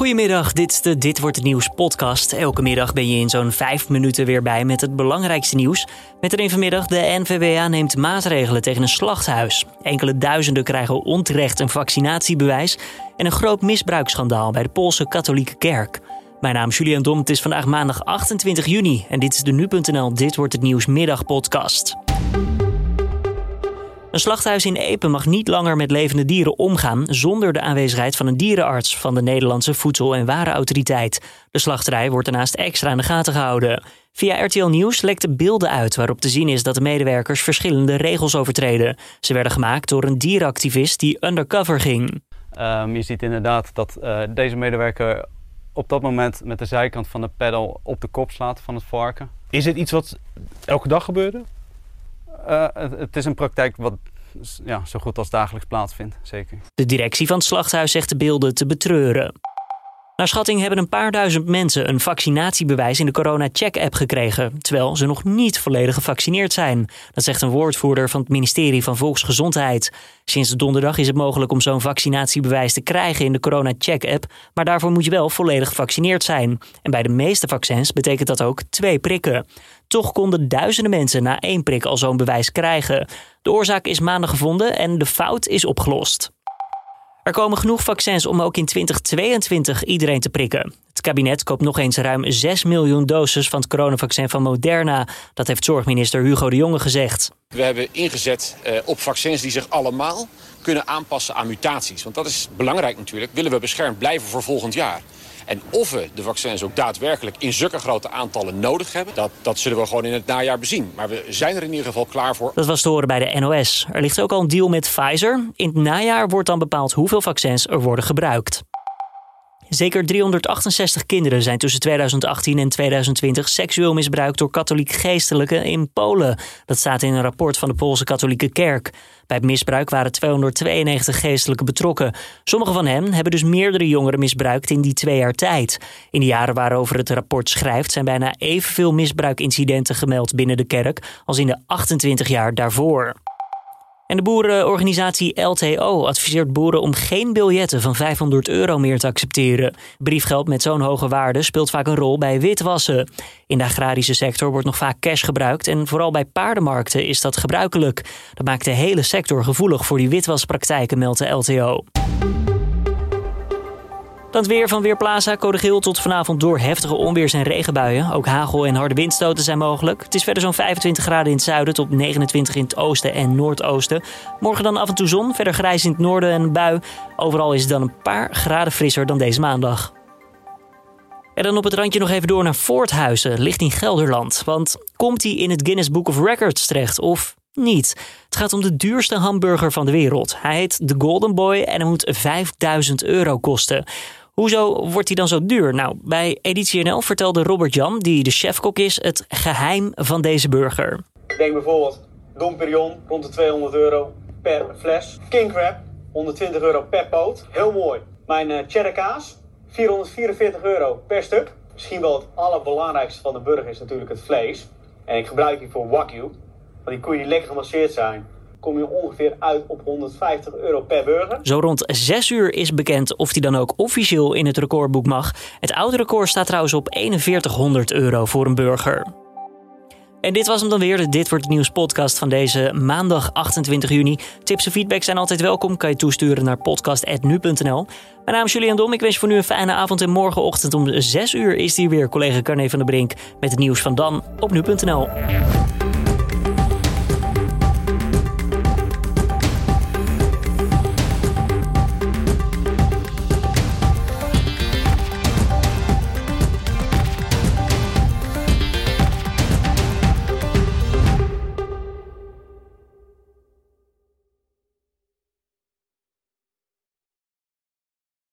Goedemiddag, dit is de Dit wordt het nieuws podcast. Elke middag ben je in zo'n vijf minuten weer bij met het belangrijkste nieuws. Met erin vanmiddag de NVWA neemt maatregelen tegen een slachthuis. Enkele duizenden krijgen onterecht een vaccinatiebewijs en een groot misbruiksschandaal bij de Poolse katholieke kerk. Mijn naam is Julian Dom, het is vandaag maandag 28 juni en dit is de Nu.nl Dit wordt het nieuws middagpodcast. Een slachthuis in Epen mag niet langer met levende dieren omgaan zonder de aanwezigheid van een dierenarts van de Nederlandse Voedsel- en Warenautoriteit. De slachterij wordt daarnaast extra in de gaten gehouden. Via RTL Nieuws lekten beelden uit waarop te zien is dat de medewerkers verschillende regels overtreden. Ze werden gemaakt door een dierenactivist die undercover ging. Um, je ziet inderdaad dat uh, deze medewerker op dat moment met de zijkant van de pedal op de kop slaat van het varken. Is dit iets wat elke dag gebeurde? Uh, het, het, is een praktijk wat ja, zo goed als dagelijks plaatsvindt, zeker. De directie van het slachthuis zegt de beelden te betreuren. Naar schatting hebben een paar duizend mensen een vaccinatiebewijs in de Corona Check-app gekregen, terwijl ze nog niet volledig gevaccineerd zijn. Dat zegt een woordvoerder van het ministerie van Volksgezondheid. Sinds donderdag is het mogelijk om zo'n vaccinatiebewijs te krijgen in de Corona Check-app, maar daarvoor moet je wel volledig gevaccineerd zijn. En bij de meeste vaccins betekent dat ook twee prikken. Toch konden duizenden mensen na één prik al zo'n bewijs krijgen. De oorzaak is maandag gevonden en de fout is opgelost. Er komen genoeg vaccins om ook in 2022 iedereen te prikken. Het kabinet koopt nog eens ruim 6 miljoen doses van het coronavaccin van Moderna. Dat heeft zorgminister Hugo de Jonge gezegd. We hebben ingezet uh, op vaccins die zich allemaal kunnen aanpassen aan mutaties. Want dat is belangrijk natuurlijk. Willen we beschermd blijven voor volgend jaar. En of we de vaccins ook daadwerkelijk in zulke grote aantallen nodig hebben... Dat, dat zullen we gewoon in het najaar bezien. Maar we zijn er in ieder geval klaar voor. Dat was te horen bij de NOS. Er ligt ook al een deal met Pfizer. In het najaar wordt dan bepaald hoeveel vaccins er worden gebruikt. Zeker 368 kinderen zijn tussen 2018 en 2020 seksueel misbruikt door katholiek geestelijken in Polen. Dat staat in een rapport van de Poolse katholieke kerk. Bij het misbruik waren 292 geestelijken betrokken. Sommige van hen hebben dus meerdere jongeren misbruikt in die twee jaar tijd. In de jaren waarover het rapport schrijft zijn bijna evenveel misbruikincidenten gemeld binnen de kerk als in de 28 jaar daarvoor. En de boerenorganisatie LTO adviseert boeren om geen biljetten van 500 euro meer te accepteren. Briefgeld met zo'n hoge waarde speelt vaak een rol bij witwassen. In de agrarische sector wordt nog vaak cash gebruikt en vooral bij paardenmarkten is dat gebruikelijk. Dat maakt de hele sector gevoelig voor die witwaspraktijken, meldt de LTO. Dan weer van Weerplaza. Code geel tot vanavond door heftige onweers- en regenbuien. Ook hagel en harde windstoten zijn mogelijk. Het is verder zo'n 25 graden in het zuiden tot 29 in het oosten en noordoosten. Morgen dan af en toe zon, verder grijs in het noorden en een bui. Overal is het dan een paar graden frisser dan deze maandag. En dan op het randje nog even door naar Voorthuizen, ligt in Gelderland. Want komt hij in het Guinness Book of Records terecht of niet? Het gaat om de duurste hamburger van de wereld. Hij heet de Golden Boy en hij moet 5000 euro kosten. Hoezo wordt hij dan zo duur? Nou, bij Editie NL vertelde Robert Jan, die de chefkok is, het geheim van deze burger. Denk bijvoorbeeld Dom Perignon, rond de 200 euro per fles. King Crab, 120 euro per poot. Heel mooi. Mijn uh, cheddar kaas, 444 euro per stuk. Misschien wel het allerbelangrijkste van de burger is natuurlijk het vlees. En ik gebruik die voor wagyu, want die koeien die lekker gemasseerd zijn kom je ongeveer uit op 150 euro per burger. Zo rond 6 uur is bekend of die dan ook officieel in het recordboek mag. Het oude record staat trouwens op 4100 euro voor een burger. En dit was hem dan weer, de Dit Wordt Het Nieuws podcast van deze maandag 28 juni. Tips en feedback zijn altijd welkom, kan je toesturen naar podcast.nu.nl. Mijn naam is Julian Dom, ik wens je voor nu een fijne avond en morgenochtend om 6 uur is hier weer collega Carne van der Brink met het nieuws van dan op nu.nl.